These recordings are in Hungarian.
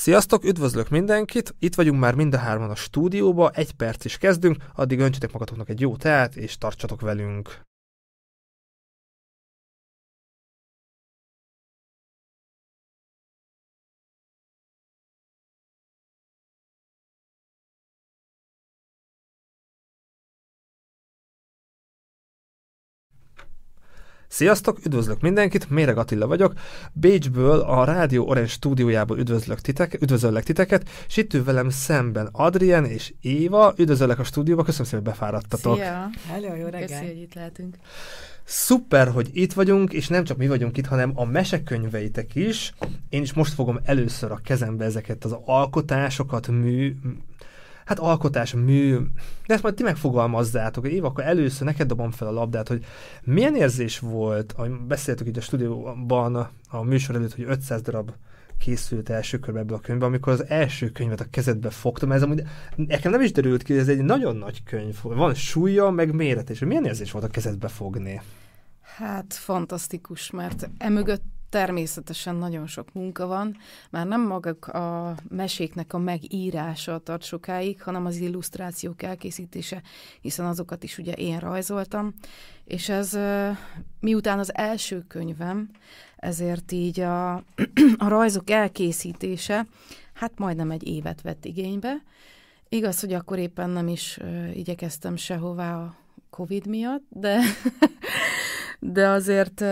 Sziasztok, üdvözlök mindenkit! Itt vagyunk már mind a hárman a stúdióba, egy perc is kezdünk, addig öntsetek magatoknak egy jó teát, és tartsatok velünk! Sziasztok, üdvözlök mindenkit, Méreg Attila vagyok. Bécsből, a Rádió Orange stúdiójából üdvözlök titek, üdvözöllek titeket, és itt ül velem szemben Adrien és Éva. Üdvözöllek a stúdióba, köszönöm szépen, hogy befáradtatok. Szia! Hello, jó reggel! Köszi, hogy itt lehetünk. Szuper, hogy itt vagyunk, és nem csak mi vagyunk itt, hanem a mesekönyveitek is. Én is most fogom először a kezembe ezeket az alkotásokat, mű, hát alkotás, mű, de ezt majd ti megfogalmazzátok. Éva, akkor először neked dobom fel a labdát, hogy milyen érzés volt, ahogy beszéltük így a stúdióban a műsor előtt, hogy 500 darab készült első körbe ebből a könyvbe, amikor az első könyvet a kezedbe fogtam, ez amúgy nekem nem is derült ki, hogy ez egy nagyon nagy könyv, van súlya, meg méret, és milyen érzés volt a kezedbe fogni? Hát fantasztikus, mert emögött természetesen nagyon sok munka van, már nem maguk a meséknek a megírása tart sokáig, hanem az illusztrációk elkészítése, hiszen azokat is ugye én rajzoltam, és ez miután az első könyvem, ezért így a, a rajzok elkészítése, hát majdnem egy évet vett igénybe. Igaz, hogy akkor éppen nem is igyekeztem sehová a Covid miatt, de de azért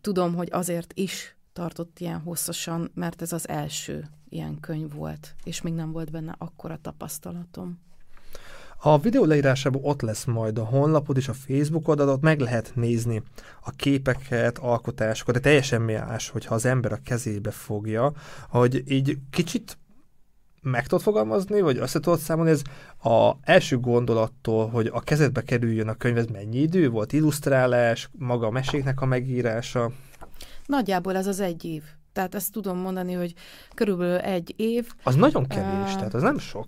tudom, hogy azért is tartott ilyen hosszasan, mert ez az első ilyen könyv volt, és még nem volt benne akkora tapasztalatom. A videó leírásában ott lesz majd a honlapod és a Facebook oldalot, meg lehet nézni a képeket, alkotásokat, de teljesen más, hogyha az ember a kezébe fogja, hogy így kicsit meg tudod fogalmazni, vagy össze tudod számolni, ez a első gondolattól, hogy a kezedbe kerüljön a könyv, ez mennyi idő volt? Illusztrálás, maga a meséknek a megírása? Nagyjából ez az egy év. Tehát ezt tudom mondani, hogy körülbelül egy év. Az nagyon kevés, uh, tehát az nem sok.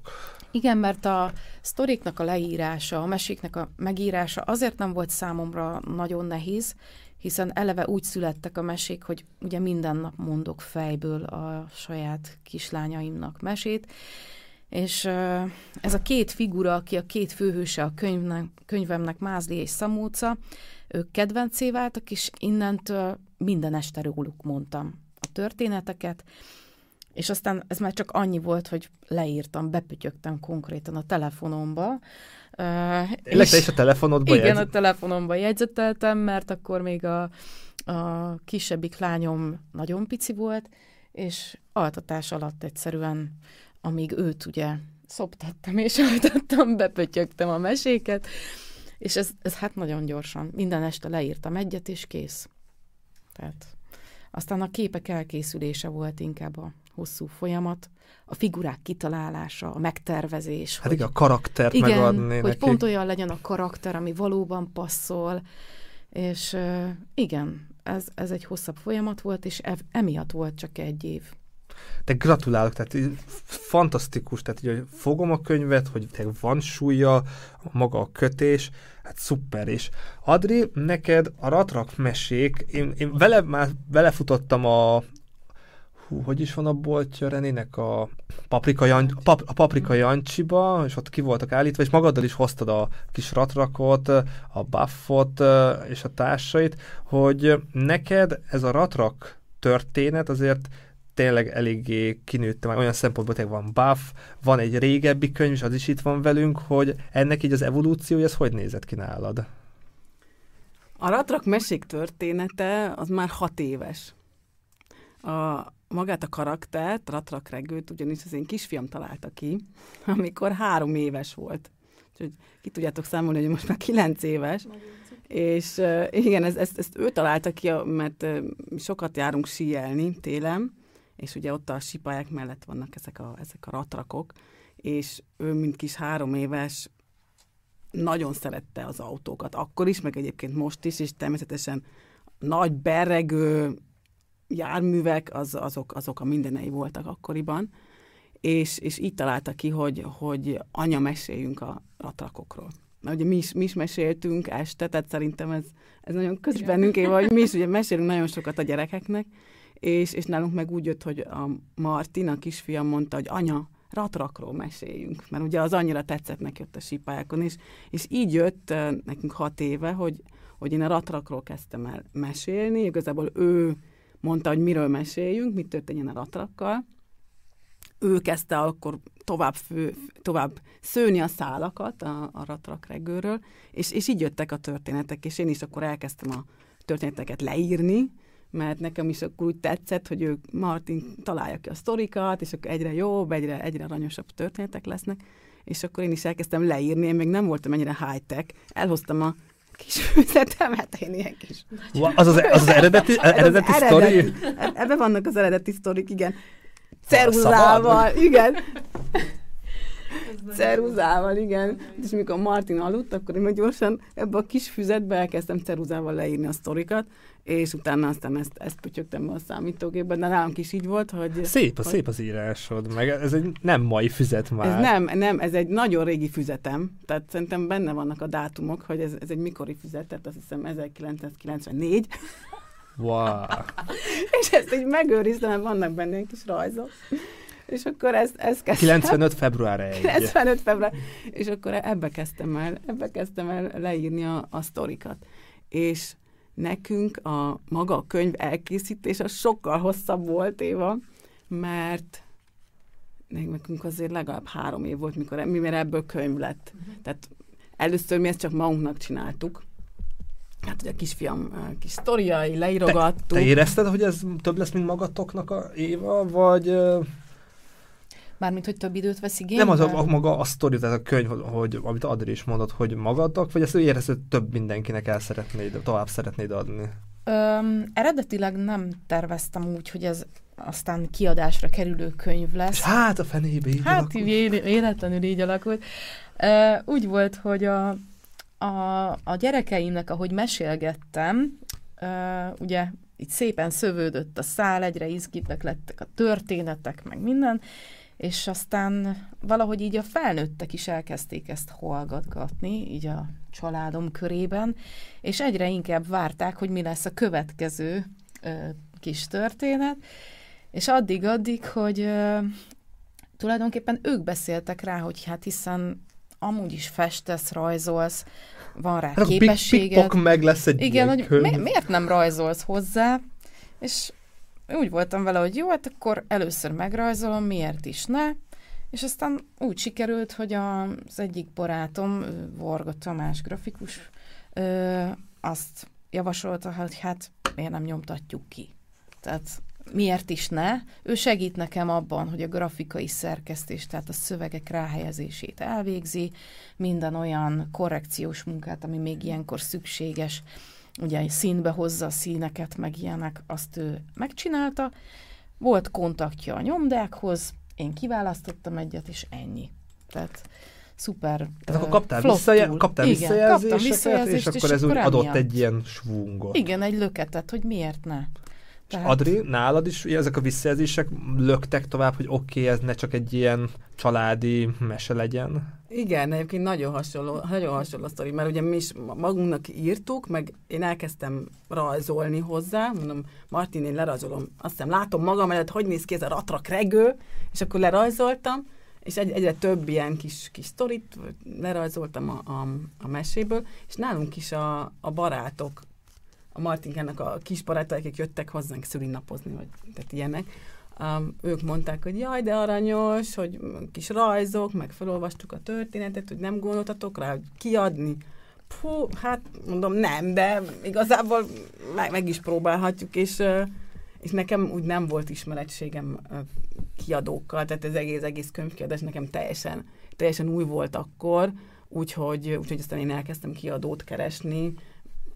Igen, mert a sztoriknak a leírása, a meséknek a megírása azért nem volt számomra nagyon nehéz, hiszen eleve úgy születtek a mesék, hogy ugye minden nap mondok fejből a saját kislányaimnak mesét, és ez a két figura, aki a két főhőse a könyvnek, könyvemnek, Mázli és Szamóca, ők kedvencé váltak, és innentől minden este róluk mondtam a történeteket, és aztán ez már csak annyi volt, hogy leírtam, bepötyögtem konkrétan a telefonomba, Uh, és, is a telefonodban Igen, jegyzet... a telefonomban jegyzeteltem, mert akkor még a, a kisebbik lányom nagyon pici volt, és altatás alatt egyszerűen, amíg őt ugye szoptattam és altattam, bepötyögtem a meséket, és ez, ez hát nagyon gyorsan. Minden este leírtam egyet, és kész. Tehát aztán a képek elkészülése volt inkább a hosszú folyamat, a figurák kitalálása, a megtervezés. Hát hogy, igen, a karaktert igen, megadni hogy neki. pont olyan legyen a karakter, ami valóban passzol, és uh, igen, ez, ez egy hosszabb folyamat volt, és ev, emiatt volt csak egy év. De gratulálok, tehát fantasztikus, tehát hogy fogom a könyvet, hogy van súlya, maga a kötés, hát szuper, és Adri, neked a ratrak mesék, én, én vele már belefutottam a, hú, hogy is van a boltja Renének a paprika, Jan, a, pap, a paprika Jancsiba, és ott ki voltak állítva, és magaddal is hoztad a kis ratrakot, a buffot és a társait, hogy neked ez a ratrak történet azért tényleg eléggé kinőtte, már olyan szempontból tényleg van buff, van egy régebbi könyv, és az is itt van velünk, hogy ennek így az evolúciója, ez hogy nézett ki nálad? A Ratrak mesék története az már hat éves. A, magát a karaktert, Ratrak Regőt, ugyanis az én kisfiam találta ki, amikor három éves volt. Úgyhogy ki tudjátok számolni, hogy most már kilenc éves. És uh, igen, ezt, ezt, ezt ő találta ki, mert uh, sokat járunk síelni télen, és ugye ott a sipályák mellett vannak ezek a, ezek a ratrakok, és ő, mint kis három éves, nagyon szerette az autókat. Akkor is, meg egyébként most is, és természetesen nagy berregő járművek, az, azok, azok a mindenei voltak akkoriban, és, és így találta ki, hogy, hogy anya meséljünk a ratrakokról. Mert ugye mi is, mi is meséltünk este, tehát szerintem ez, ez nagyon közös bennünk, hogy mi is ugye mesélünk nagyon sokat a gyerekeknek, és, és nálunk meg úgy jött, hogy a Martin, a kisfiam mondta, hogy anya, ratrakról meséljünk, mert ugye az annyira tetszett neki ott a sípályákon, és, és így jött nekünk hat éve, hogy, hogy én a ratrakról kezdtem el mesélni, igazából ő mondta, hogy miről meséljünk, mit történjen a ratrakkal, ő kezdte akkor tovább, fő, tovább szőni a szálakat a, a ratrak regőről, és, és így jöttek a történetek, és én is akkor elkezdtem a történeteket leírni, mert nekem is akkor úgy tetszett, hogy ő Martin találja ki a sztorikat, és akkor egyre jobb, egyre, egyre aranyosabb történetek lesznek, és akkor én is elkezdtem leírni, én még nem voltam ennyire high-tech, elhoztam a kis füzetemet, én ilyen kis... Az az, az, az eredeti, eredeti, eredeti sztori? Ebben vannak az eredeti sztorik, igen. Ceruzával, igen. Ceruzával, igen. És mikor Martin aludt, akkor én gyorsan ebbe a kis füzetbe elkezdtem ceruzával leírni a sztorikat, és utána aztán ezt, ezt pötyögtem be a számítógépbe, de nálunk is így volt, hogy... Szép, hogy, szép az írásod, meg ez egy nem mai füzet már. Ez nem, nem, ez egy nagyon régi füzetem, tehát szerintem benne vannak a dátumok, hogy ez, ez egy mikori füzet, tehát azt hiszem 1994. Wow. és ezt így megőriztem, mert vannak benne egy kis rajzok. És akkor ezt, ezt kezdtem. 95 február 1. 95 február. És akkor ebbe kezdtem el, ebbe kezdtem el leírni a, a sztorikat. És nekünk a maga a könyv elkészítése sokkal hosszabb volt, Éva, mert nekünk azért legalább három év volt, mikor, mivel ebből könyv lett. Uh-huh. Tehát először mi ezt csak magunknak csináltuk, Hát ugye a kisfiam kis sztoriai, leírogattuk. Te, te érezted, hogy ez több lesz, mint magatoknak a éva, vagy... Mármint, hogy több időt vesz igénybe? Nem az a, a maga a sztori, tehát a könyv, hogy, amit Adri is mondott, hogy magadnak, vagy ezt érezted, hogy több mindenkinek el szeretnéd, tovább szeretnéd adni? Öm, eredetileg nem terveztem úgy, hogy ez aztán kiadásra kerülő könyv lesz. És hát a fenébe így Hát alakult. véletlenül így alakult. Ö, úgy volt, hogy a, a, a gyerekeimnek, ahogy mesélgettem, uh, ugye így szépen szövődött a szál, egyre izgibbek lettek a történetek, meg minden, és aztán valahogy így a felnőttek is elkezdték ezt hallgatgatni, így a családom körében, és egyre inkább várták, hogy mi lesz a következő ö, kis történet, és addig-addig, hogy ö, tulajdonképpen ők beszéltek rá, hogy hát hiszen amúgy is festesz, rajzolsz, van rá hát képességed. meg lesz egy Igen, hogy mi, miért nem rajzolsz hozzá, és úgy voltam vele, hogy jó, hát akkor először megrajzolom, miért is ne, és aztán úgy sikerült, hogy az egyik barátom, Varga Tamás grafikus, azt javasolta, hogy hát miért nem nyomtatjuk ki. Tehát miért is ne. Ő segít nekem abban, hogy a grafikai szerkesztés, tehát a szövegek ráhelyezését elvégzi, minden olyan korrekciós munkát, ami még ilyenkor szükséges, ugye színbe hozza a színeket, meg ilyenek, azt ő megcsinálta. Volt kontaktja a nyomdákhoz, én kiválasztottam egyet, és ennyi. Tehát szuper Tehát akkor kaptál, visszaje, kaptál Igen, visszajelzéseket, visszajelzést, és, és akkor ez úgy adott egy ilyen svungot. Igen, egy löketet, hogy miért ne. Tehát... Adri, nálad is ezek a visszajelzések löktek tovább, hogy oké, okay, ez ne csak egy ilyen családi mese legyen? Igen, egyébként nagyon hasonló, nagyon hasonló a sztori, mert ugye mi is magunknak írtuk, meg én elkezdtem rajzolni hozzá, mondom, Martin, én lerajzolom, azt hiszem látom magam előtt, hogy néz ki ez a ratrak regő, és akkor lerajzoltam, és egy, egyre több ilyen kis, kis sztorit lerajzoltam a, a, a meséből, és nálunk is a, a barátok a Martinkának a kis barátai, akik jöttek hozzánk szülinapozni, vagy tehát ilyenek, um, ők mondták, hogy jaj, de aranyos, hogy kis rajzok, meg felolvastuk a történetet, hogy nem gondoltatok rá, hogy kiadni. Pú, hát mondom nem, de igazából meg, meg is próbálhatjuk, és, és nekem úgy nem volt ismerettségem kiadókkal, tehát ez egész, egész könyvkiadás nekem teljesen, teljesen új volt akkor, úgyhogy, úgyhogy aztán én elkezdtem kiadót keresni,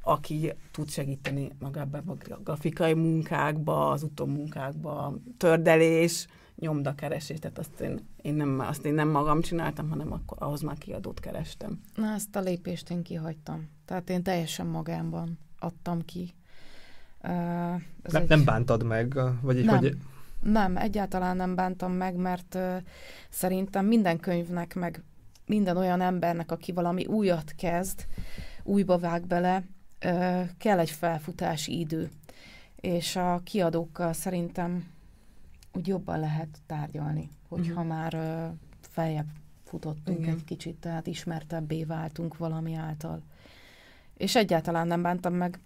aki tud segíteni magában a grafikai munkákba, az utómunkákba, tördelés, nyomdakeresés, tehát azt én, én, nem, azt én nem magam csináltam, hanem akkor ahhoz már kiadót kerestem. Na, ezt a lépést én kihagytam. Tehát én teljesen magámban adtam ki. Uh, nem, egy... nem bántad meg? Vagy nem, hogy... nem, egyáltalán nem bántam meg, mert uh, szerintem minden könyvnek, meg minden olyan embernek, aki valami újat kezd, újba vág bele, kell egy felfutási idő. és a kiadókkal szerintem úgy jobban lehet tárgyalni, hogyha uh-huh. már feljebb futottunk Igen. egy kicsit, tehát ismertebbé váltunk valami által. És egyáltalán nem bántam meg,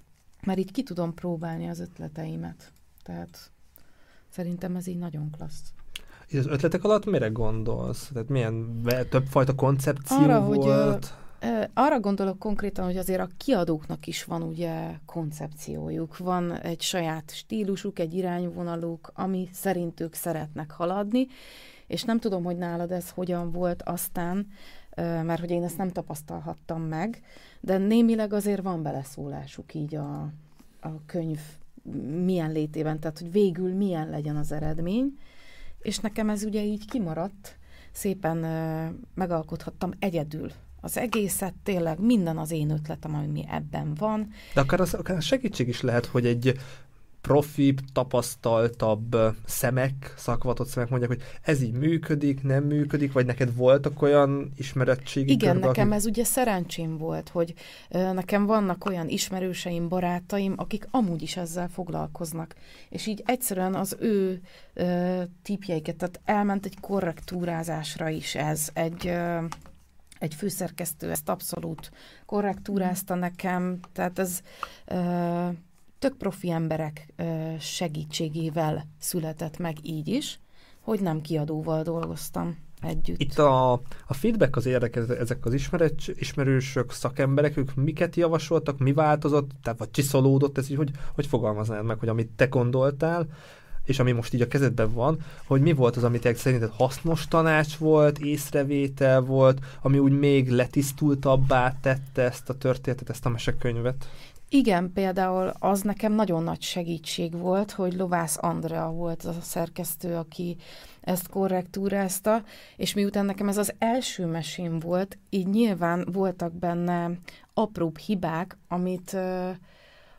mert így ki tudom próbálni az ötleteimet. Tehát szerintem ez így nagyon klassz. És az ötletek alatt mire gondolsz? Tehát milyen többfajta koncepció Arra, volt? Hogy, arra gondolok konkrétan, hogy azért a kiadóknak is van ugye koncepciójuk, van egy saját stílusuk, egy irányvonaluk, ami szerint ők szeretnek haladni, és nem tudom, hogy nálad ez hogyan volt aztán, mert hogy én ezt nem tapasztalhattam meg, de némileg azért van beleszólásuk így a, a könyv milyen létében, tehát hogy végül milyen legyen az eredmény, és nekem ez ugye így kimaradt, szépen megalkothattam egyedül az egészet, tényleg minden az én ötletem, ami ebben van. De akár az akár segítség is lehet, hogy egy profibb, tapasztaltabb szemek, szakvatott szemek mondják, hogy ez így működik, nem működik, vagy neked voltak olyan ismerettségi Igen, körbe, nekem akik... ez ugye szerencsém volt, hogy nekem vannak olyan ismerőseim, barátaim, akik amúgy is ezzel foglalkoznak. És így egyszerűen az ő ö, típjeiket, tehát elment egy korrektúrázásra is ez, egy... Ö, egy főszerkesztő ezt abszolút korrektúrázta nekem, tehát ez ö, tök profi emberek ö, segítségével született meg így is, hogy nem kiadóval dolgoztam együtt. Itt a, a feedback az érdekes, ezek az ismeret, ismerősök, szakemberek, ők miket javasoltak, mi változott, tehát vagy csiszolódott, ez így, hogy, hogy fogalmaznád meg, hogy amit te gondoltál, és ami most így a kezedben van, hogy mi volt az, amit szerinted hasznos tanács volt, észrevétel volt, ami úgy még letisztultabbá tette ezt a történetet, ezt a mesekönyvet? Igen, például az nekem nagyon nagy segítség volt, hogy Lovász Andrea volt az a szerkesztő, aki ezt korrektúrázta, és miután nekem ez az első mesém volt, így nyilván voltak benne apróbb hibák, amit,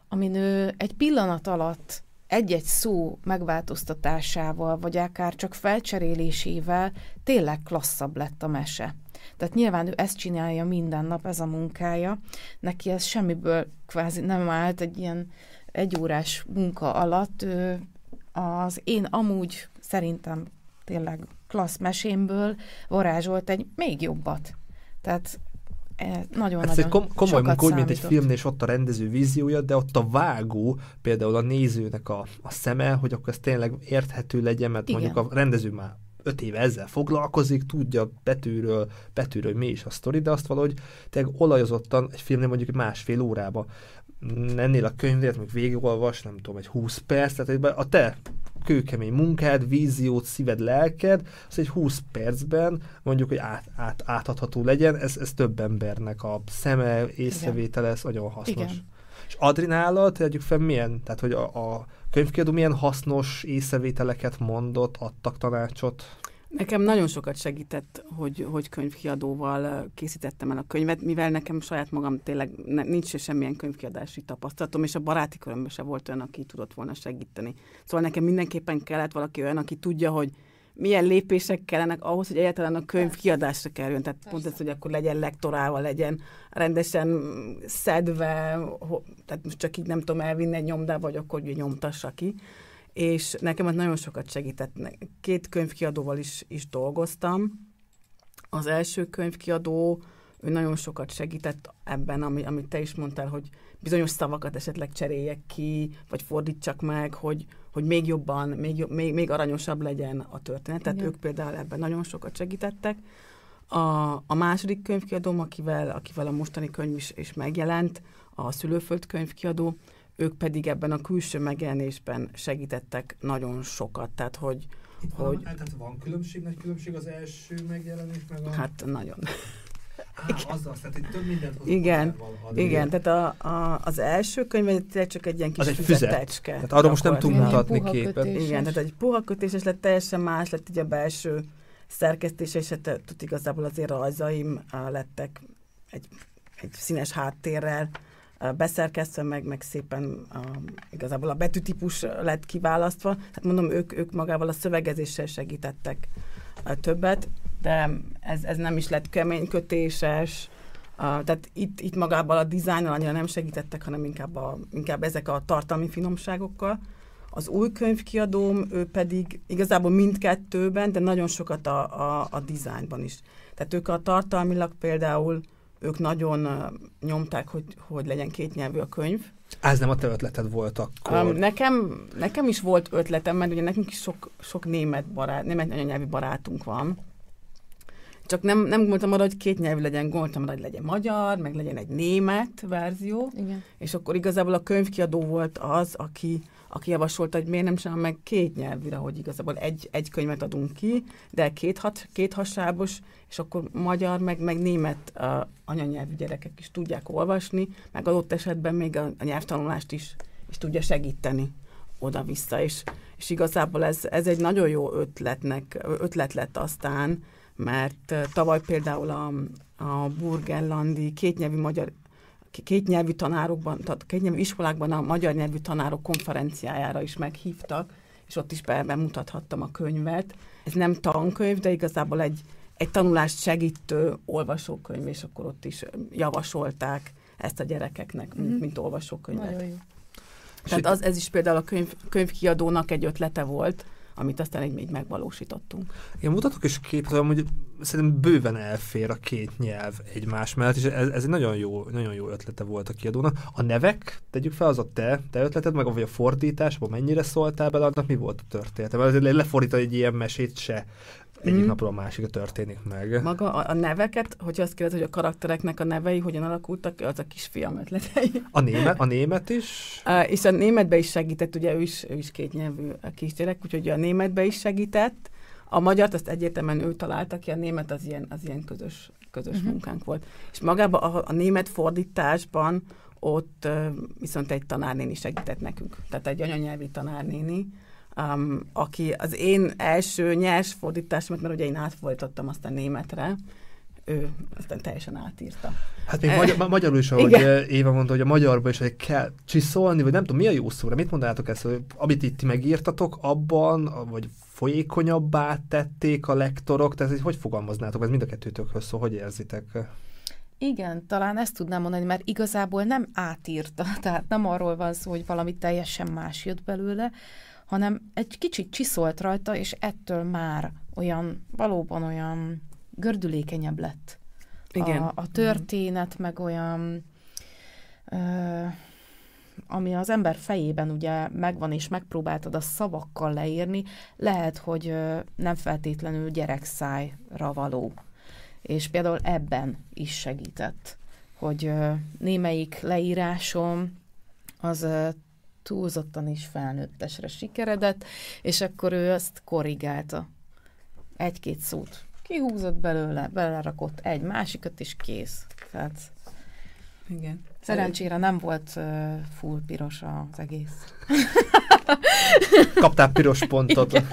amin ő egy pillanat alatt egy-egy szó megváltoztatásával, vagy akár csak felcserélésével tényleg klasszabb lett a mese. Tehát nyilván ő ezt csinálja minden nap, ez a munkája. Neki ez semmiből kvázi nem állt egy ilyen egyórás munka alatt. Ő az én amúgy szerintem tényleg klassz mesémből varázsolt egy még jobbat. Tehát nagyon Ez egy kom- komoly munka, úgy, mint egy filmnél, és ott a rendező víziója, de ott a vágó, például a nézőnek a, a szeme, hogy akkor ez tényleg érthető legyen, mert Igen. mondjuk a rendező már öt éve ezzel foglalkozik, tudja betűről, betűről, hogy mi is a sztori, de azt valahogy tényleg olajozottan egy filmnél mondjuk másfél órába ennél a könyvét, még végigolvas, nem tudom, egy 20 perc, tehát a te kőkemény munkád, víziót, szíved, lelked, az egy 20 percben mondjuk, hogy át, át, átadható legyen, ez, ez több embernek a szeme, észrevétele, ez nagyon hasznos. Igen. És Adri nálad, tegyük fel, milyen, tehát hogy a, a könyvkiadó milyen hasznos észrevételeket mondott, adtak tanácsot? Nekem nagyon sokat segített, hogy, hogy könyvkiadóval készítettem el a könyvet, mivel nekem saját magam tényleg nincs semmilyen könyvkiadási tapasztalatom, és a baráti körömben se volt olyan, aki tudott volna segíteni. Szóval nekem mindenképpen kellett valaki olyan, aki tudja, hogy milyen lépések kellenek ahhoz, hogy egyáltalán a könyv kiadásra kerüljön. Tehát Persze. pont ez, hogy akkor legyen lektorálva, legyen rendesen szedve, tehát most csak így nem tudom elvinni egy nyomdába, vagy akkor ugye nyomtassa ki és nekem az nagyon sokat segített. Két könyvkiadóval is, is dolgoztam. Az első könyvkiadó, ő nagyon sokat segített ebben, ami, amit te is mondtál, hogy bizonyos szavakat esetleg cseréljek ki, vagy fordítsak meg, hogy, hogy még jobban, még, még, még aranyosabb legyen a történet. Tehát ők például ebben nagyon sokat segítettek. A, a második könyvkiadóm, akivel, akivel a mostani könyv is, is megjelent, a Szülőföld könyvkiadó, ők pedig ebben a külső megjelenésben segítettek nagyon sokat, tehát hogy... Itt hogy van, tehát van különbség, nagy különbség az első megjelenés, meg a... Hát nagyon. Á, azzal, tehát itt több mindent Igen, igen, tehát a, a, az első könyv csak egy ilyen kis az egy füzetecske. Tehát arra most nem tudunk mutatni képet. Igen, tehát egy puha kötéses lett, teljesen más lett így a belső szerkesztése, és hát tud igazából azért rajzaim lettek egy, egy színes háttérrel, beszerkesztve, meg, meg szépen a, igazából a betűtípus lett kiválasztva. Hát mondom, ők, ők magával a szövegezéssel segítettek többet, de ez, ez nem is lett kemény kötéses, tehát itt, itt magában a dizájnnal annyira nem segítettek, hanem inkább, a, inkább ezek a tartalmi finomságokkal. Az új könyvkiadóm, ő pedig igazából mindkettőben, de nagyon sokat a, a, a dizájnban is. Tehát ők a tartalmilag például, ők nagyon nyomták, hogy, hogy legyen kétnyelvű a könyv. Ez nem a te ötleted volt akkor? Um, nekem, nekem is volt ötletem, mert ugye nekünk is sok, sok német barát, német anyanyelvi barátunk van, csak nem, nem gondoltam arra, hogy két nyelvű legyen, gondoltam arra, hogy legyen magyar, meg legyen egy német verzió, Igen. és akkor igazából a könyvkiadó volt az, aki, aki javasolta, hogy miért nem csinál meg két nyelvűre, hogy igazából egy, egy könyvet adunk ki, de két, hat, két hasábos, és akkor magyar, meg, meg német uh, anyanyelvű gyerekek is tudják olvasni, meg adott esetben még a, a nyelvtanulást is, is tudja segíteni oda-vissza, és, és igazából ez, ez egy nagyon jó ötletnek, ötlet lett aztán, mert tavaly például a, a burgenlandi kétnyelvű magyar kétnyelvű tanárokban, tehát kétnyelvű iskolákban a magyar nyelvű tanárok konferenciájára is meghívtak, és ott is bemutathattam a könyvet. Ez nem tankönyv, de igazából egy, egy tanulást segítő olvasókönyv, és akkor ott is javasolták ezt a gyerekeknek, mint, mm-hmm. mint olvasókönyvet. Nagyon jó. Tehát az, ez is például a könyv, könyvkiadónak egy ötlete volt, amit aztán így még megvalósítottunk. Én mutatok is képet, hogy szerintem bőven elfér a két nyelv egymás mellett, és ez, ez egy nagyon jó, nagyon jó ötlete volt a kiadónak. A nevek, tegyük fel, az a te, te ötleted, meg vagy a fordítás, mennyire szóltál bele, annak mi volt a története? Mert lefordítani egy ilyen mesét se egyik mm. napról a másikra történik meg. Maga a, a neveket, hogyha azt kérdez, hogy a karaktereknek a nevei hogyan alakultak, az a kisfiam ötletei. A német, a német is? Uh, és a németbe is segített, ugye ő is, ő is kétnyelvű kisgyerek, úgyhogy a németbe is segített. A magyart azt egyértelműen ő találta ki, a német az ilyen, az ilyen közös, közös uh-huh. munkánk volt. És magában a, a német fordításban ott uh, viszont egy tanárnéni segített nekünk. Tehát egy anyanyelvi tanárnéni, um, aki az én első nyers fordításomat, mert ugye én átfordítottam azt a németre, ő aztán teljesen átírta. Hát még magyar, magyarul is, ahogy Igen. Éva mondta, hogy a magyarban is hogy kell csiszolni, vagy nem tudom, mi a jó szóra? Mit mondanátok ezt, hogy amit itt megírtatok, abban, vagy folyékonyabbá tették a lektorok, tehát hogy, fogalmaznátok, ez mind a kettőtökhöz szól, hogy érzitek? Igen, talán ezt tudnám mondani, mert igazából nem átírta, tehát nem arról van szó, hogy valami teljesen más jött belőle, hanem egy kicsit csiszolt rajta, és ettől már olyan, valóban olyan gördülékenyebb lett. Igen. A, a történet, mm. meg olyan, ö, ami az ember fejében ugye megvan, és megpróbáltad a szavakkal leírni, lehet, hogy ö, nem feltétlenül gyerekszájra való. És például ebben is segített, hogy némelyik leírásom az túlzottan is felnőttesre sikeredett, és akkor ő azt korrigálta. Egy-két szót kihúzott belőle, belerakott egy másikat, és kész. Tehát igen. Szerencsére nem volt uh, full piros az egész. Kaptál piros pontot. Igen.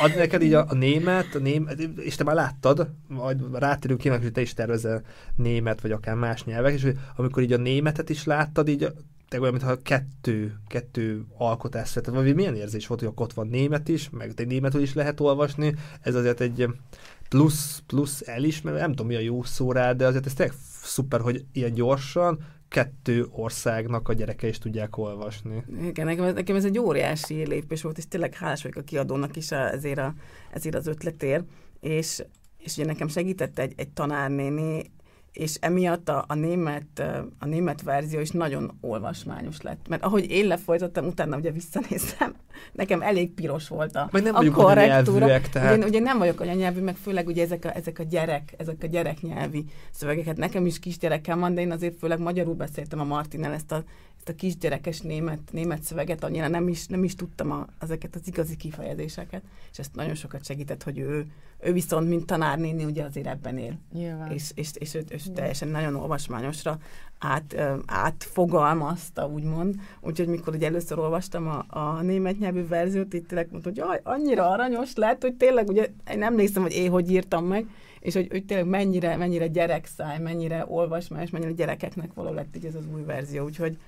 Ad neked így a, a német, a német, és te már láttad, majd rátérünk ki, hogy te is tervezel német, vagy akár más nyelvek, és hogy amikor így a németet is láttad, így te olyan, mintha kettő, kettő alkotás született, vagy milyen érzés volt, hogy ott van német is, meg egy németül is lehet olvasni, ez azért egy plusz, plusz elismerő, nem tudom mi a jó szó rá, de azért ez tényleg szuper, hogy ilyen gyorsan kettő országnak a gyereke is tudják olvasni. Igen, nekem, nekem ez egy óriási lépés volt, és tényleg hálás vagyok a kiadónak is ezért, a, ezért az ötletért, és, és ugye nekem segített egy, egy tanárnéni, és emiatt a, a, német, a német verzió is nagyon olvasmányos lett. Mert ahogy én lefolytottam, utána ugye visszanéztem, nekem elég piros volt a, Meg nem a korrektúra. Tehát... Ugye, ugye nem vagyok anyanyelvű, meg főleg ugye ezek a, ezek a gyerek, ezek a gyereknyelvi szövegeket. Nekem is kisgyerekem van, de én azért főleg magyarul beszéltem a Martinel ezt a, ezt a kisgyerekes német, német szöveget, annyira nem is, nem is tudtam a, ezeket az igazi kifejezéseket, és ezt nagyon sokat segített, hogy ő, ő viszont, mint tanárnéni, ugye azért ebben él. Nyilván. És, és, és, és, és teljesen nagyon olvasmányosra át, átfogalmazta, úgymond. Úgyhogy mikor ugye először olvastam a, a német nyelvű verziót, itt tényleg mondta, hogy jaj, annyira aranyos lett, hogy tényleg, ugye én emlékszem, hogy én hogy írtam meg, és hogy, hogy tényleg mennyire, mennyire gyerekszáj, mennyire olvasmányos, mennyire gyerekeknek való lett így ez az új verzió. Úgyhogy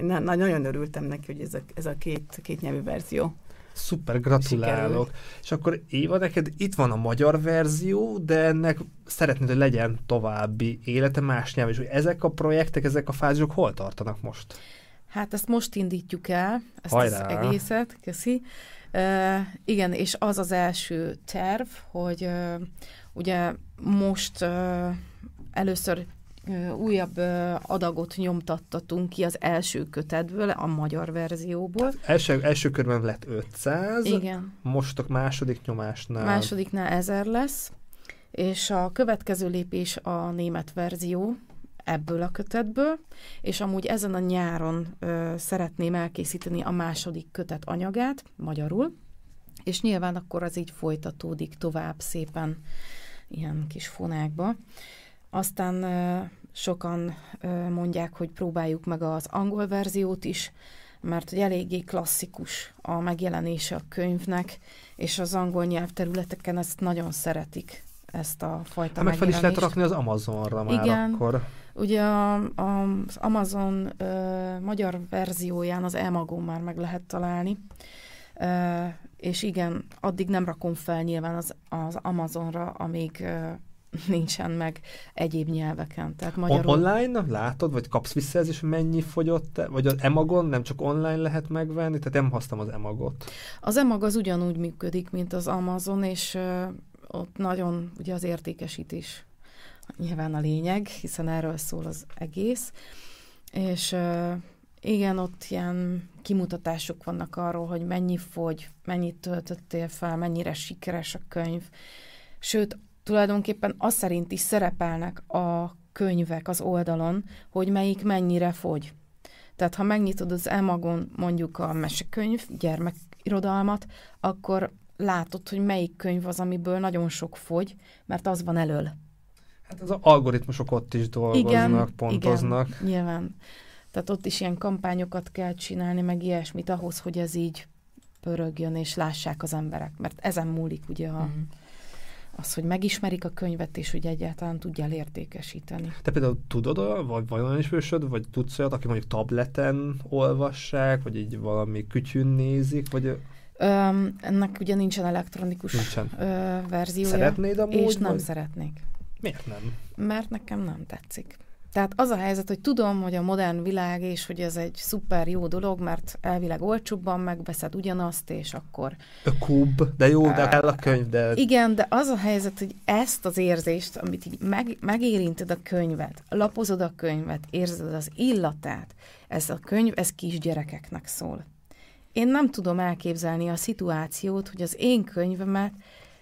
én na, nagyon örültem neki, hogy ez a, ez a két, két nyelvű verzió Szuper, gratulálok. Sikerült. És akkor Éva, neked itt van a magyar verzió, de ennek szeretnéd, hogy legyen további élete más nyelven. És hogy ezek a projektek, ezek a fázisok hol tartanak most? Hát ezt most indítjuk el, ezt Hajrá! az egészet, köszi. Uh, igen, és az az első terv, hogy uh, ugye most uh, először újabb adagot nyomtattatunk ki az első kötetből, a magyar verzióból. Első, első körben lett 500, Igen. most a második nyomásnál. Másodiknál 1000 lesz, és a következő lépés a német verzió ebből a kötetből, és amúgy ezen a nyáron ö, szeretném elkészíteni a második kötet anyagát, magyarul, és nyilván akkor az így folytatódik tovább szépen ilyen kis fonákba. Aztán ö, sokan mondják, hogy próbáljuk meg az angol verziót is, mert hogy eléggé klasszikus a megjelenése a könyvnek, és az angol nyelvterületeken ezt nagyon szeretik, ezt a fajta Hát meg fel is lehet rakni az Amazonra már Igen. akkor. Ugye a, a, az Amazon ö, magyar verzióján az Emagon már meg lehet találni, ö, és igen, addig nem rakom fel nyilván az, az Amazonra, amíg ö, nincsen meg egyéb nyelveken. Tehát magyarul... online látod, vagy kapsz visszajelzést, hogy mennyi fogyott, vagy az Emagon nem csak online lehet megvenni, tehát nem használom az Emagot. Az emag az ugyanúgy működik, mint az Amazon, és ö, ott nagyon ugye az értékesítés nyilván a lényeg, hiszen erről szól az egész. És ö, igen, ott ilyen kimutatások vannak arról, hogy mennyi fogy, mennyit töltöttél fel, mennyire sikeres a könyv. Sőt, tulajdonképpen az szerint is szerepelnek a könyvek az oldalon, hogy melyik mennyire fogy. Tehát ha megnyitod az Emagon mondjuk a mesekönyv, gyermekirodalmat, akkor látod, hogy melyik könyv az, amiből nagyon sok fogy, mert az van elől. Hát az algoritmusok ott is dolgoznak, pontoznak. Igen, nyilván. Tehát ott is ilyen kampányokat kell csinálni, meg ilyesmit ahhoz, hogy ez így pörögjön, és lássák az emberek. Mert ezen múlik ugye a, Mhm. Az, hogy megismerik a könyvet, és hogy egyáltalán tudjál értékesíteni. Te például tudod, vagy van olyan ismerősöd, vagy tudsz olyat, aki mondjuk tableten olvassák, vagy így valami kütyűn nézik, vagy Öm, ennek ugye nincsen elektronikus nincsen. ö, verziója, Szeretnéd amúgy? és nem vagy? szeretnék. Miért nem? Mert nekem nem tetszik. Tehát az a helyzet, hogy tudom, hogy a modern világ, és hogy ez egy szuper jó dolog, mert elvileg olcsóbban megveszed ugyanazt, és akkor... Ökúbb, de jó, de kell a könyv, de Igen, de az a helyzet, hogy ezt az érzést, amit így meg, megérinted a könyvet, lapozod a könyvet, érzed az illatát, ez a könyv, ez kisgyerekeknek szól. Én nem tudom elképzelni a szituációt, hogy az én könyvemet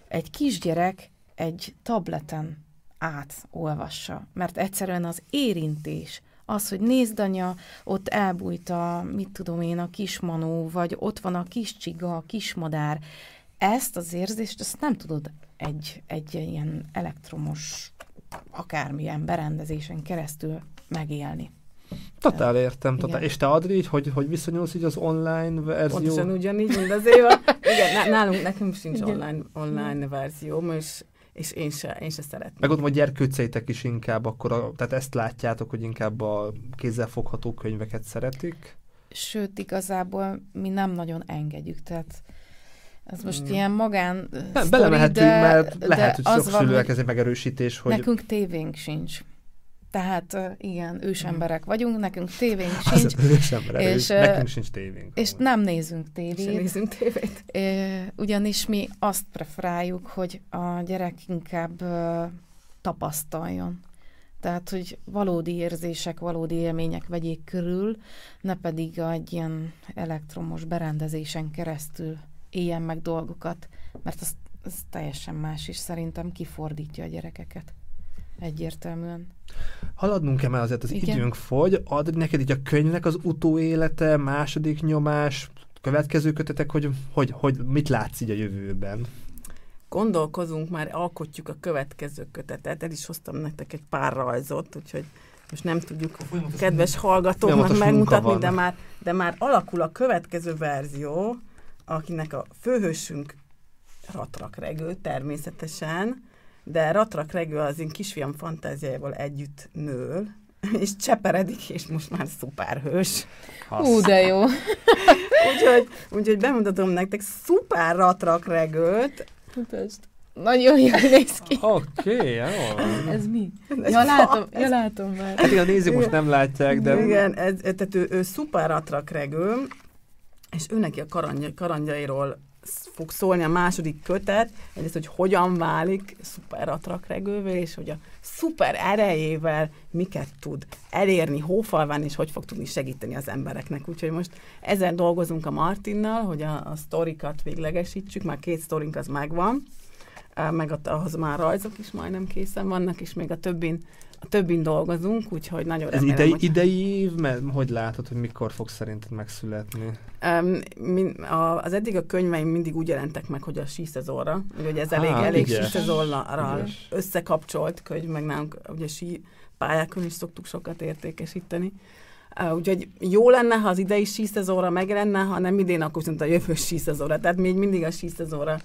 egy kisgyerek egy tableten átolvassa, mert egyszerűen az érintés, az, hogy nézd anya, ott elbújt a, mit tudom én, a kismanó, vagy ott van a kis csiga, a kismadár, ezt az érzést, ezt nem tudod egy, egy ilyen elektromos, akármilyen berendezésen keresztül megélni. totál értem. Totál. Igen. És te Adri, így, hogy, hogy viszonyulsz így az online verzió? Pontosan ugyanígy, mint az Éva. Igen, ná- nálunk nekünk sincs Igen. online, online verzióm, és, és én se, én se szeretném. Meg gondolom, hogy gyerkőceitek is inkább akkor, a, tehát ezt látjátok, hogy inkább a kézzelfogható könyveket szeretik. Sőt, igazából mi nem nagyon engedjük, tehát ez most Igen. ilyen magán Nem, belemehetünk, de, mert de lehet, hogy az sok van, szülőnek hogy ez egy megerősítés, hogy nekünk tévénk sincs. Tehát igen, ősemberek vagyunk, nekünk tévénk az sincs, ős ember és, ö, nekünk sincs tévénk. és nem nézünk tévét. nézünk tévét. Ugyanis mi azt preferáljuk, hogy a gyerek inkább ö, tapasztaljon. Tehát, hogy valódi érzések, valódi élmények vegyék körül, ne pedig egy ilyen elektromos berendezésen keresztül éljen meg dolgokat, mert az, az teljesen más, és szerintem kifordítja a gyerekeket. Egyértelműen. Haladnunk kell, mert azért az Igen. időnk fogy. Adj neked így a könyvnek az utóélete, második nyomás, következő kötetek, hogy, hogy, hogy mit látsz így a jövőben? Gondolkozunk, már alkotjuk a következő kötetet. El is hoztam nektek egy pár rajzot, úgyhogy most nem tudjuk kedves hallgatóknak Folyamatos megmutatni, de már, de már alakul a következő verzió, akinek a főhősünk Ratrak Regő természetesen, de Ratrak Regő az én kisfiam fantáziájából együtt nől, és cseperedik, és most már szuperhős. Hú, de jó. úgyhogy, úgyhogy bemutatom nektek szuper ratrak regőt. Mutasd. Nagyon jól néz ki. Oké, okay, jó. Ez mi? Ja, látom, ja, látom már. Hát igen, a nézők most nem látják, de... Igen, ez, ez, tehát ő, ő szuper ratrak regő, és ő neki a karanja, karangyairól fog szólni a második kötet, egyrészt, hogy hogyan válik szuper atrakregővé, és hogy a szuper erejével miket tud elérni hófalván, és hogy fog tudni segíteni az embereknek. Úgyhogy most ezen dolgozunk a Martinnal, hogy a, a sztorikat véglegesítsük, már két sztorink az megvan, meg ahhoz már rajzok is majdnem készen vannak, és még a többin többin dolgozunk, úgyhogy nagyon Ez remélem, idei, hogy... idei év, mert hogy látod, hogy mikor fog szerinted megszületni? Um, min, a, az eddig a könyveim mindig úgy jelentek meg, hogy a síszezorra, hogy ez elég, Há, elég síszezorral összekapcsolt könyv, meg nálunk ugye sí pályákon is szoktuk sokat értékesíteni. Uh, úgyhogy jó lenne, ha az idei síszezóra megjelenne, ha nem idén, akkor viszont a jövő síszezóra. Tehát mi mindig a síszezóra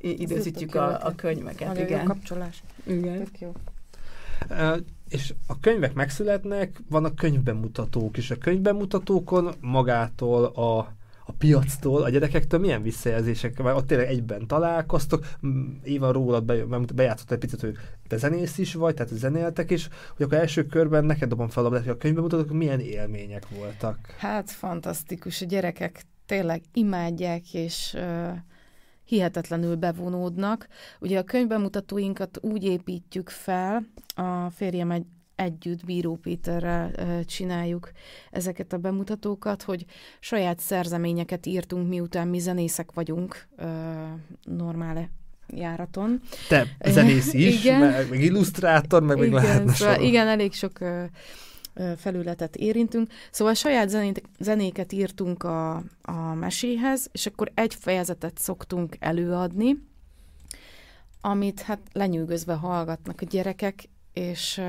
időzítjük a, a könyveket. Nagyon igen. jó kapcsolás. Igen. Tök jó és a könyvek megszületnek, vannak könyvbemutatók is. A könyvbemutatókon magától a, a piactól, a gyerekektől milyen visszajelzések, vagy ott tényleg egyben találkoztok, Éva rólad be, bejátszott egy picit, hogy te zenész is vagy, tehát zenéltek is, hogy akkor első körben neked dobom fel a hogy a könyvbemutatók milyen élmények voltak? Hát fantasztikus, a gyerekek tényleg imádják, és uh, hihetetlenül bevonódnak. Ugye a könyvbemutatóinkat úgy építjük fel, a férjem egy együtt Bíró Péterrel csináljuk ezeket a bemutatókat, hogy saját szerzeményeket írtunk, miután mi zenészek vagyunk normál járaton. Te zenész is, igen. meg, meg illusztrátor, meg igen, még lehetne szóval Igen, elég sok felületet érintünk. Szóval saját zenéket írtunk a, a meséhez, és akkor egy fejezetet szoktunk előadni, amit hát lenyűgözve hallgatnak a gyerekek, és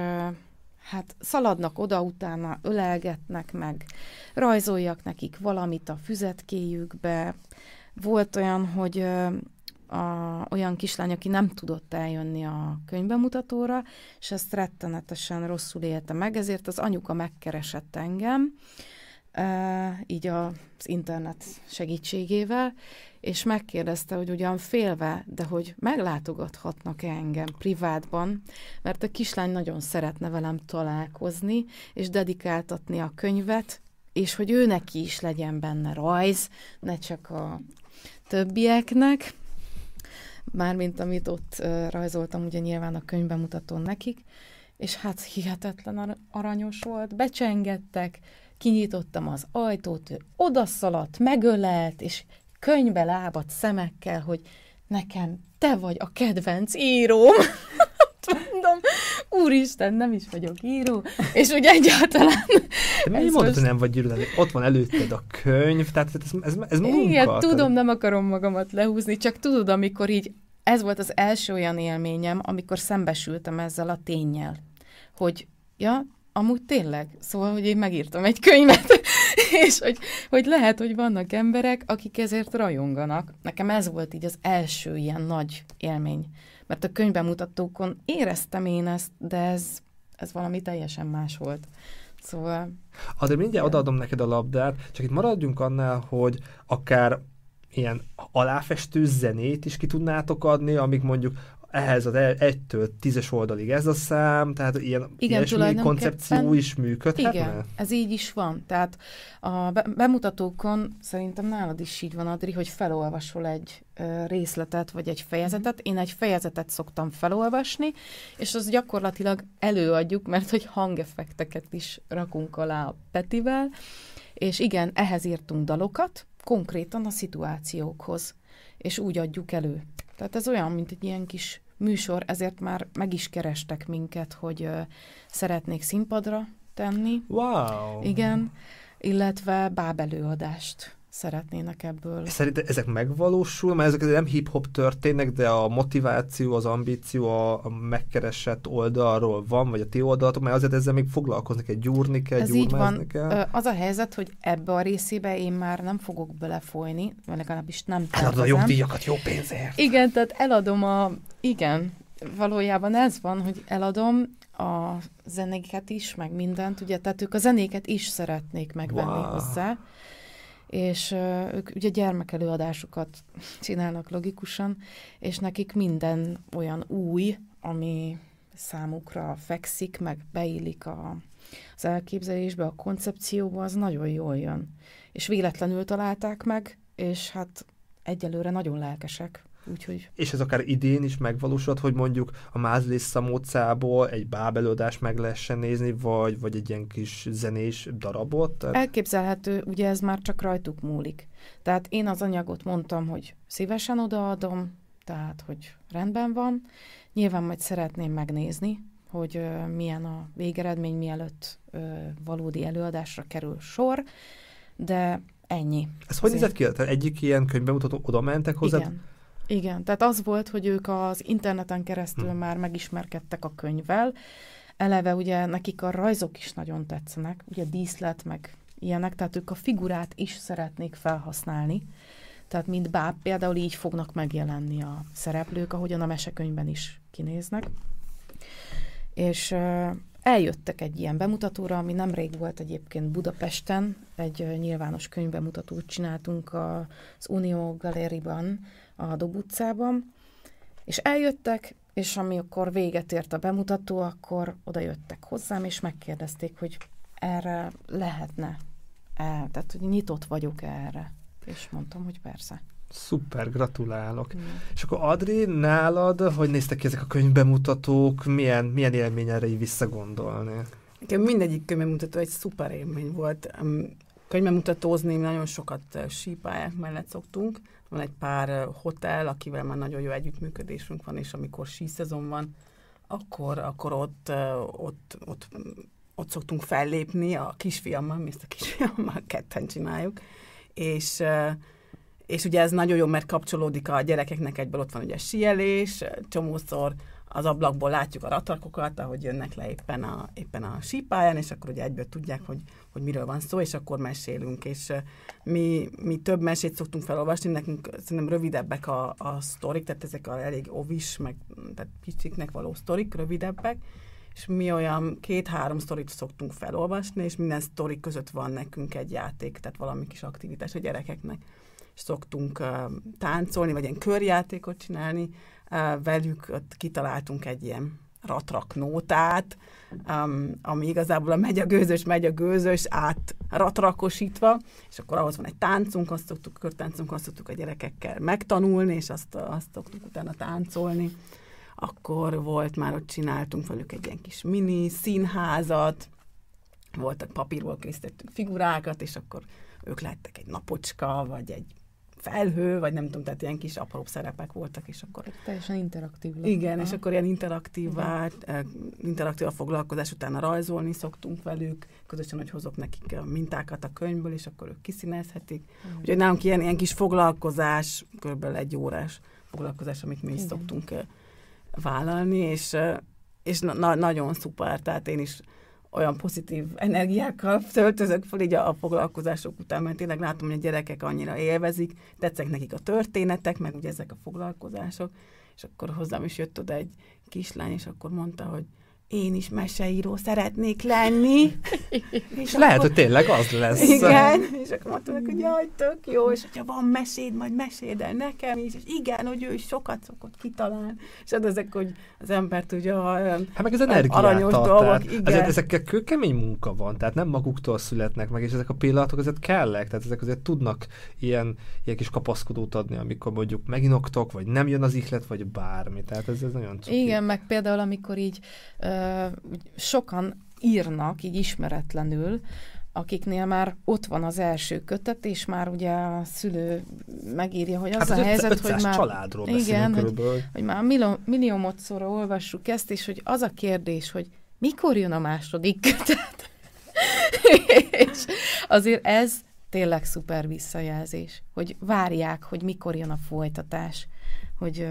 hát szaladnak oda, utána ölelgetnek meg, rajzoljak nekik valamit a füzetkéjükbe. Volt olyan, hogy a, olyan kislány, aki nem tudott eljönni a könyvbemutatóra, és ezt rettenetesen rosszul élte meg, ezért az anyuka megkeresett engem, e, így a, az internet segítségével, és megkérdezte, hogy ugyan félve, de hogy meglátogathatnak-e engem privátban, mert a kislány nagyon szeretne velem találkozni, és dedikáltatni a könyvet, és hogy ő neki is legyen benne rajz, ne csak a többieknek mármint amit ott rajzoltam, ugye nyilván a könyvbemutatón nekik, és hát hihetetlen aranyos volt, becsengettek, kinyitottam az ajtót, ő odaszaladt, megölelt, és könyvbe lábadt szemekkel, hogy nekem te vagy a kedvenc íróm. Úristen, nem is vagyok író, és úgy egyáltalán... De mi mondod, most... hogy nem vagy író, ott van előtted a könyv, tehát ez, ez, ez munka. Igen, tudom, nem akarom magamat lehúzni, csak tudod, amikor így, ez volt az első olyan élményem, amikor szembesültem ezzel a tényel, hogy ja, amúgy tényleg, szóval, hogy én megírtam egy könyvet, és hogy, hogy lehet, hogy vannak emberek, akik ezért rajonganak. Nekem ez volt így az első ilyen nagy élmény mert a könyvbemutatókon éreztem én ezt, de ez, ez valami teljesen más volt. Szóval... Azért mindjárt odaadom neked a labdát, csak itt maradjunk annál, hogy akár ilyen aláfestő zenét is ki tudnátok adni, amik mondjuk ehhez az egytől tízes oldalig ez a szám, tehát ilyen igen, ilyesmi koncepció is működhetne? Igen, ez így is van. Tehát a bemutatókon szerintem nálad is így van, Adri, hogy felolvasol egy részletet, vagy egy fejezetet. Én egy fejezetet szoktam felolvasni, és az gyakorlatilag előadjuk, mert hogy hangeffekteket is rakunk alá a Petivel, és igen, ehhez írtunk dalokat, konkrétan a szituációkhoz, és úgy adjuk elő. Tehát ez olyan, mint egy ilyen kis műsor, ezért már meg is kerestek minket, hogy uh, szeretnék színpadra tenni. Wow! Igen, illetve bábelőadást szeretnének ebből. Szerintem ezek megvalósul, mert ezek nem hip-hop történnek, de a motiváció, az ambíció a, a megkeresett oldalról van, vagy a ti oldalatok, mert azért ezzel még foglalkozni kell, gyúrni kell, Ez így van. Kell. Az a helyzet, hogy ebbe a részébe én már nem fogok belefolyni, vagy legalábbis nem tervezem. Eladod a jogdíjakat jó pénzért. Igen, tehát eladom a... Igen, valójában ez van, hogy eladom a zenéket is, meg mindent, ugye, tehát ők a zenéket is szeretnék megvenni wow. hozzá és ők ugye gyermekelőadásokat csinálnak logikusan, és nekik minden olyan új, ami számukra fekszik, meg beillik a, az elképzelésbe, a koncepcióba, az nagyon jól jön. És véletlenül találták meg, és hát egyelőre nagyon lelkesek. Úgyhogy... És ez akár idén is megvalósult, hogy mondjuk a Mázlis Szamócából egy bábelőadást meg lehessen nézni, vagy, vagy egy ilyen kis zenés darabot? Tehát... Elképzelhető, ugye ez már csak rajtuk múlik. Tehát én az anyagot mondtam, hogy szívesen odaadom, tehát hogy rendben van. Nyilván majd szeretném megnézni, hogy uh, milyen a végeredmény, mielőtt uh, valódi előadásra kerül sor, de ennyi. Ez hogy nézett ki? Tehát egyik ilyen könyvbemutató oda mentek hozzá? Igen. Igen, tehát az volt, hogy ők az interneten keresztül hmm. már megismerkedtek a könyvvel. Eleve ugye nekik a rajzok is nagyon tetszenek, ugye díszlet, meg ilyenek, tehát ők a figurát is szeretnék felhasználni. Tehát mint báb például így fognak megjelenni a szereplők, ahogyan a mesekönyvben is kinéznek. És uh, eljöttek egy ilyen bemutatóra, ami nemrég volt egyébként Budapesten, egy uh, nyilvános könyvbemutatót csináltunk az Unió Galériban, a Dob utcában, és eljöttek, és amikor véget ért a bemutató, akkor oda jöttek hozzám, és megkérdezték, hogy erre lehetne -e, tehát hogy nyitott vagyok erre. És mondtam, hogy persze. Szuper, gratulálok. Mm. És akkor Adri, nálad, hogy néztek ki ezek a könyvbemutatók, milyen, milyen élmény erre így visszagondolni? Nekem mindegyik könyvbemutató egy szuper élmény volt. Könyvbemutatózni nagyon sokat sípályák mellett szoktunk, van egy pár hotel, akivel már nagyon jó együttműködésünk van, és amikor síszezon van, akkor, akkor ott, ott, ott, ott szoktunk fellépni a kisfiammal, mi ezt a kisfiammal ketten csináljuk, és és ugye ez nagyon jó, mert kapcsolódik a gyerekeknek, egyből ott van ugye sielés, csomószor az ablakból látjuk a ratrakokat, ahogy jönnek le éppen a, éppen a sípáján, és akkor ugye egyből tudják, hogy, hogy miről van szó, és akkor mesélünk. És mi, mi több mesét szoktunk felolvasni, nekünk szerintem rövidebbek a, a sztorik, tehát ezek a elég ovis, meg tehát kicsiknek való sztorik, rövidebbek, és mi olyan két-három sztorit szoktunk felolvasni, és minden sztorik között van nekünk egy játék, tehát valami kis aktivitás a gyerekeknek. És szoktunk uh, táncolni, vagy ilyen körjátékot csinálni, velük ott kitaláltunk egy ilyen ratraknótát, um, ami igazából a megy a gőzös, megy a gőzös, át ratrakosítva, és akkor ahhoz van egy táncunk, azt szoktuk, körtáncunk, azt szoktuk a gyerekekkel megtanulni, és azt, azt szoktuk utána táncolni. Akkor volt már, ott csináltunk velük egy ilyen kis mini színházat, voltak papírból készítettünk figurákat, és akkor ők lettek egy napocska, vagy egy felhő, vagy nem tudom, tehát ilyen kis apró szerepek voltak, és akkor... Teljesen interaktív. Lett. Igen, és akkor ilyen interaktívvá, eh, interaktív a foglalkozás, utána rajzolni szoktunk velük, közösen, hogy hozok nekik a mintákat a könyvből, és akkor ők kiszínezhetik. Igen. Úgyhogy nálunk ilyen, ilyen kis foglalkozás, kb. egy órás foglalkozás, amit mi is Igen. szoktunk eh, vállalni, és, eh, és na- nagyon szuper, tehát én is olyan pozitív energiákkal töltözök fel így a, a foglalkozások után, mert tényleg látom, hogy a gyerekek annyira élvezik, tetszik nekik a történetek, meg ugye ezek a foglalkozások, és akkor hozzám is jött oda egy kislány, és akkor mondta, hogy én is meseíró szeretnék lenni. és, lehet, akkor... hogy tényleg az lesz. Igen, és akkor mondtam hogy jaj, tök jó, és hogyha van meséd, majd meséld el nekem is, és igen, hogy ő is sokat szokott kitalálni. És hát ezek, hogy az ember tudja, olyan hát meg ez aranyos ad, dolgok. Igen. Ezek, ezekkel kőkemény munka van, tehát nem maguktól születnek meg, és ezek a pillanatok azért kellek, tehát ezek azért tudnak ilyen, ilyen kis kapaszkodót adni, amikor mondjuk meginoktok, vagy nem jön az ihlet, vagy bármi. Tehát ez, ez nagyon cuki. Igen, meg például amikor így uh, sokan írnak így ismeretlenül, akiknél már ott van az első kötet, és már ugye a szülő megírja, hogy az hát a helyzet, hogy már... családról igen, hogy, hogy már millió, milliómodszorra olvassuk ezt, és hogy az a kérdés, hogy mikor jön a második kötet? és azért ez tényleg szuper visszajelzés, hogy várják, hogy mikor jön a folytatás, hogy,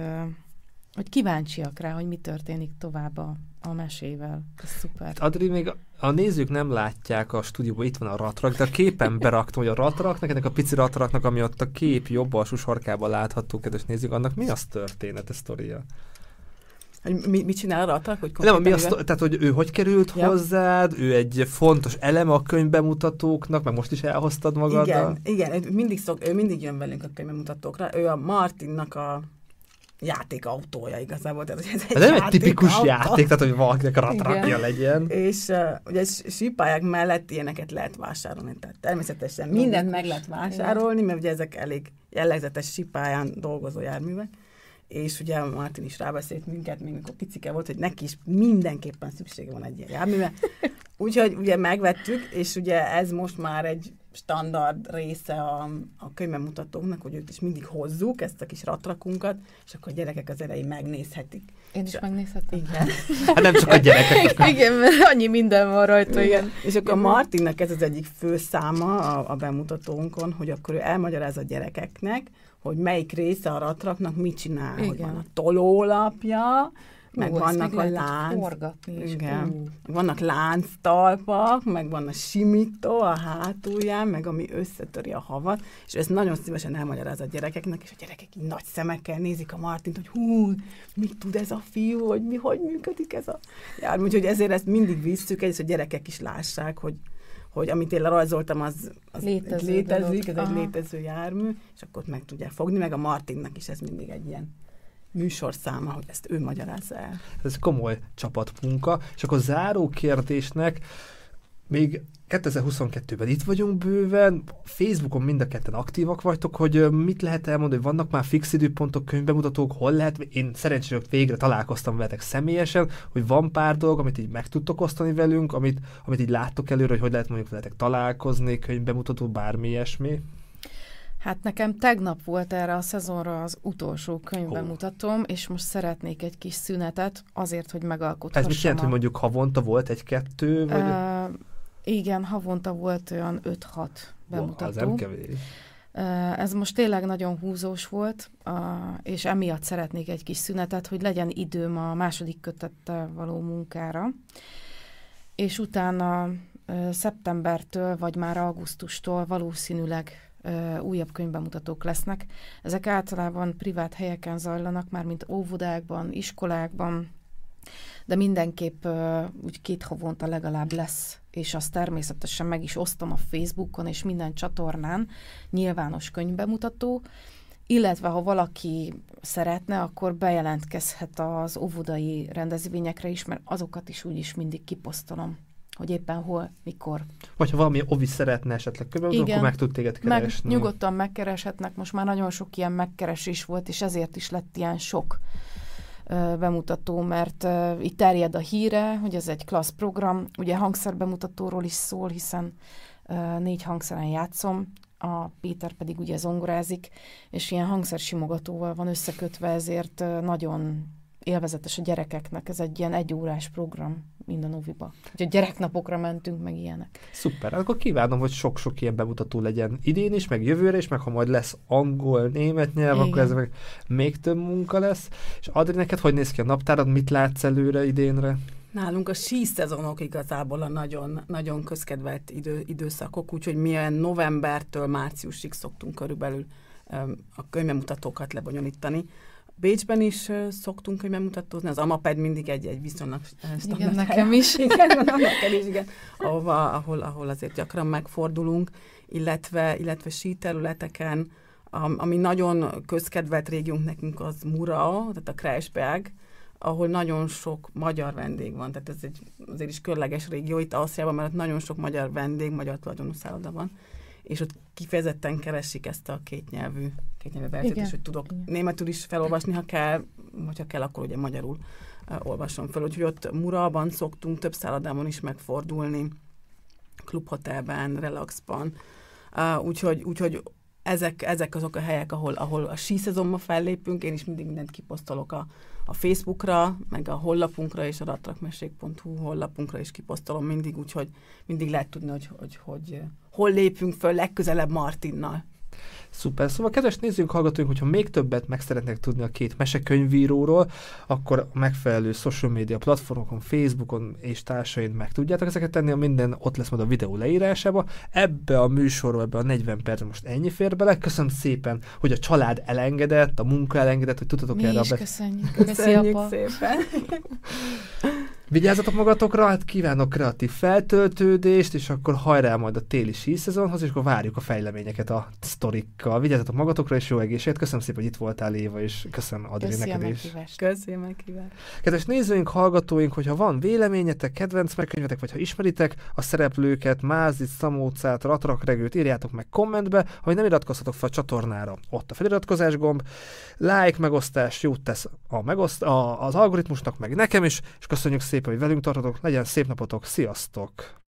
hogy kíváncsiak rá, hogy mi történik tovább a, a mesével. Ez szuper. Hát Adri, még a nézők nem látják a stúdióban, itt van a ratrak, de a képen beraktam, hogy a ratraknak, ennek a pici ratraknak, ami ott a kép jobb alsó sarkában látható, kedves nézők, annak mi az történet, a sztoria? Hogy mi, mit csinál a ratrak? Hogy nem, mi azt, tehát, hogy ő hogy került Ja. hozzád, ő egy fontos eleme a könyvbemutatóknak, meg most is elhoztad magaddal. Igen, igen, mindig, szok, ő mindig jön velünk a könyvemutatókra. Ő a Martinnak a játékautója igazából. Tehát, hogy ez Ez nem egy tipikus játékautó. játék, tehát hogy valakinek ratrakja legyen. És uh, ugye sípályák mellett ilyeneket lehet vásárolni. Tehát természetesen mindent meg lehet vásárolni, mert ugye ezek elég jellegzetes sípályán dolgozó járművek. És ugye Martin is rábeszélt minket, még mikor picike volt, hogy neki is mindenképpen szüksége van egy ilyen járműve. Úgyhogy ugye megvettük, és ugye ez most már egy standard része a könyvemutatóknak, hogy őt is mindig hozzuk, ezt a kis ratrakunkat, és akkor a gyerekek az elején megnézhetik. Én is megnézhetem. Igen. Hát nem csak a gyerekek. Igen, mert annyi minden van rajta, igen. És akkor a Martinnak ez az egyik fő száma a, a bemutatónkon, hogy akkor ő elmagyaráz a gyerekeknek, hogy melyik része a ratraknak mit csinál, Igen. hogy Igen. van a tolólapja, meg ezt vannak a lánc, Forgatni is. Igen. Ú. vannak lánctalpak, meg van a simító a hátulján, meg ami összetöri a havat, és ezt nagyon szívesen elmagyaráz a gyerekeknek, és a gyerekek így nagy szemekkel nézik a Martint, hogy hú, mit tud ez a fiú, hogy mi, hogy működik ez a jármű. Úgyhogy ezért ezt mindig visszük, és a gyerekek is lássák, hogy hogy amit én rajzoltam, az, az Létező létezik, dolog. ez egy Aha. létező jármű, és akkor ott meg tudják fogni, meg a Martinnak is ez mindig egy ilyen műsorszáma, hogy ezt ő magyarázza el. Ez komoly csapatmunka. És akkor záró kérdésnek, még 2022-ben itt vagyunk bőven, Facebookon mind a ketten aktívak vagytok, hogy mit lehet elmondani, hogy vannak már fix időpontok, könyvbemutatók, hol lehet, én szerencsére végre találkoztam veletek személyesen, hogy van pár dolog, amit így meg tudtok osztani velünk, amit, amit így láttok előre, hogy hogy lehet mondjuk veletek találkozni, könyvbemutató, bármi ilyesmi. Hát nekem tegnap volt erre a szezonra az utolsó könyvbemutatóm, és most szeretnék egy kis szünetet azért, hogy Ez megalkothassam. mit jelent, a- hogy mondjuk havonta volt egy-kettő, vagy... Ö, igen, havonta volt olyan 5-6 Wow, bemutató. az nem kevés. Ez most tényleg nagyon húzós volt, és emiatt szeretnék egy kis szünetet, hogy legyen időm a második kötettel való munkára. És utána szeptembertől, vagy már augusztustól valószínűleg újabb könyvbemutatók lesznek. Ezek általában privát helyeken zajlanak, már mint óvodákban, iskolákban, de mindenképp úgy két havonta legalább lesz, és azt természetesen meg is osztom a Facebookon és minden csatornán, nyilvános könyvbemutató, illetve ha valaki szeretne, akkor bejelentkezhet az óvodai rendezvényekre is, mert azokat is úgyis mindig kiposztolom, hogy éppen hol, mikor. Vagy ha valami ovi szeretne esetleg könyvbemutató, Igen. akkor meg tud téged Meg keresni. nyugodtan megkereshetnek, most már nagyon sok ilyen megkeresés volt, és ezért is lett ilyen sok ö, bemutató, mert ö, itt terjed a híre, hogy ez egy klassz program, ugye hangszerbemutatóról is szól, hiszen ö, négy hangszeren játszom, a Péter pedig ugye zongorázik, és ilyen hangszersimogatóval van összekötve, ezért nagyon élvezetes a gyerekeknek, ez egy ilyen egyórás program minden oviba. Úgyhogy gyereknapokra mentünk, meg ilyenek. Szuper, akkor kívánom, hogy sok-sok ilyen bemutató legyen idén is, meg jövőre is, meg ha majd lesz angol, német nyelv, Igen. akkor ez meg még több munka lesz. És Adri, neked hogy néz ki a naptárad, mit látsz előre idénre? Nálunk a síszezonok igazából a nagyon, nagyon közkedvelt idő, időszakok, úgyhogy mi olyan novembertől márciusig szoktunk körülbelül a könyvemutatókat lebonyolítani. Bécsben is ö, szoktunk könyvemutatózni, az AMAPED mindig egy, egy viszonylag standard Igen, nekem is. Igen, neked is, igen. Ahova, ahol, ahol azért gyakran megfordulunk, illetve, illetve síterületeken, am- ami nagyon közkedvelt régiónk nekünk az Mura, tehát a Kreisberg, ahol nagyon sok magyar vendég van, tehát ez egy azért is körleges régió itt Ausztriában, mert nagyon sok magyar vendég, magyar tulajdonú szálloda van, és ott kifejezetten keresik ezt a kétnyelvű, kétnyelvű verziót, és hogy tudok Igen. németül is felolvasni, ha kell, hogyha kell, akkor ugye magyarul uh, olvasom fel. Úgyhogy ott Muraban szoktunk több szállodában is megfordulni, klubhotelben, relaxban. Uh, úgyhogy, úgyhogy ezek, ezek azok a helyek, ahol, ahol a síszezonban fellépünk, én is mindig mindent kiposztolok a, a Facebookra, meg a honlapunkra és a ratrakmesék.hu honlapunkra is kiposztolom mindig, úgyhogy mindig lehet tudni, hogy, hogy, hogy, hogy hol lépünk föl legközelebb Martinnal. Szuper. Szóval kedves nézőink, hallgatóink, hogyha még többet meg szeretnék tudni a két mesekönyvíróról, akkor a megfelelő social media platformokon, Facebookon és társain meg tudjátok ezeket tenni, a minden ott lesz majd a videó leírásába. Ebbe a műsorba, ebbe a 40 percre most ennyi fér bele. Köszönöm szépen, hogy a család elengedett, a munka elengedett, hogy tudtatok Mi erre is a köszönjük. Köszönjük apa. szépen. Vigyázzatok magatokra, hát kívánok kreatív feltöltődést, és akkor hajrá majd a téli síszezonhoz, és akkor várjuk a fejleményeket a sztorikkal. Vigyázzatok magatokra, és jó egészséget. Köszönöm szépen, hogy itt voltál, Éva, és köszönöm Adri Köszi neked is. a meghívást. Kedves nézőink, hallgatóink, hogyha van véleményetek, kedvenc megkönyvetek, vagy ha ismeritek a szereplőket, Mázit, Szamócát, Ratrakregőt, írjátok meg kommentbe, ha nem iratkozhatok fel a csatornára, ott a feliratkozás gomb, like, megosztás jót tesz a megoszt- a, az algoritmusnak, meg nekem is, és köszönjük szépen, hogy velünk tartotok, legyen szép napotok, sziasztok!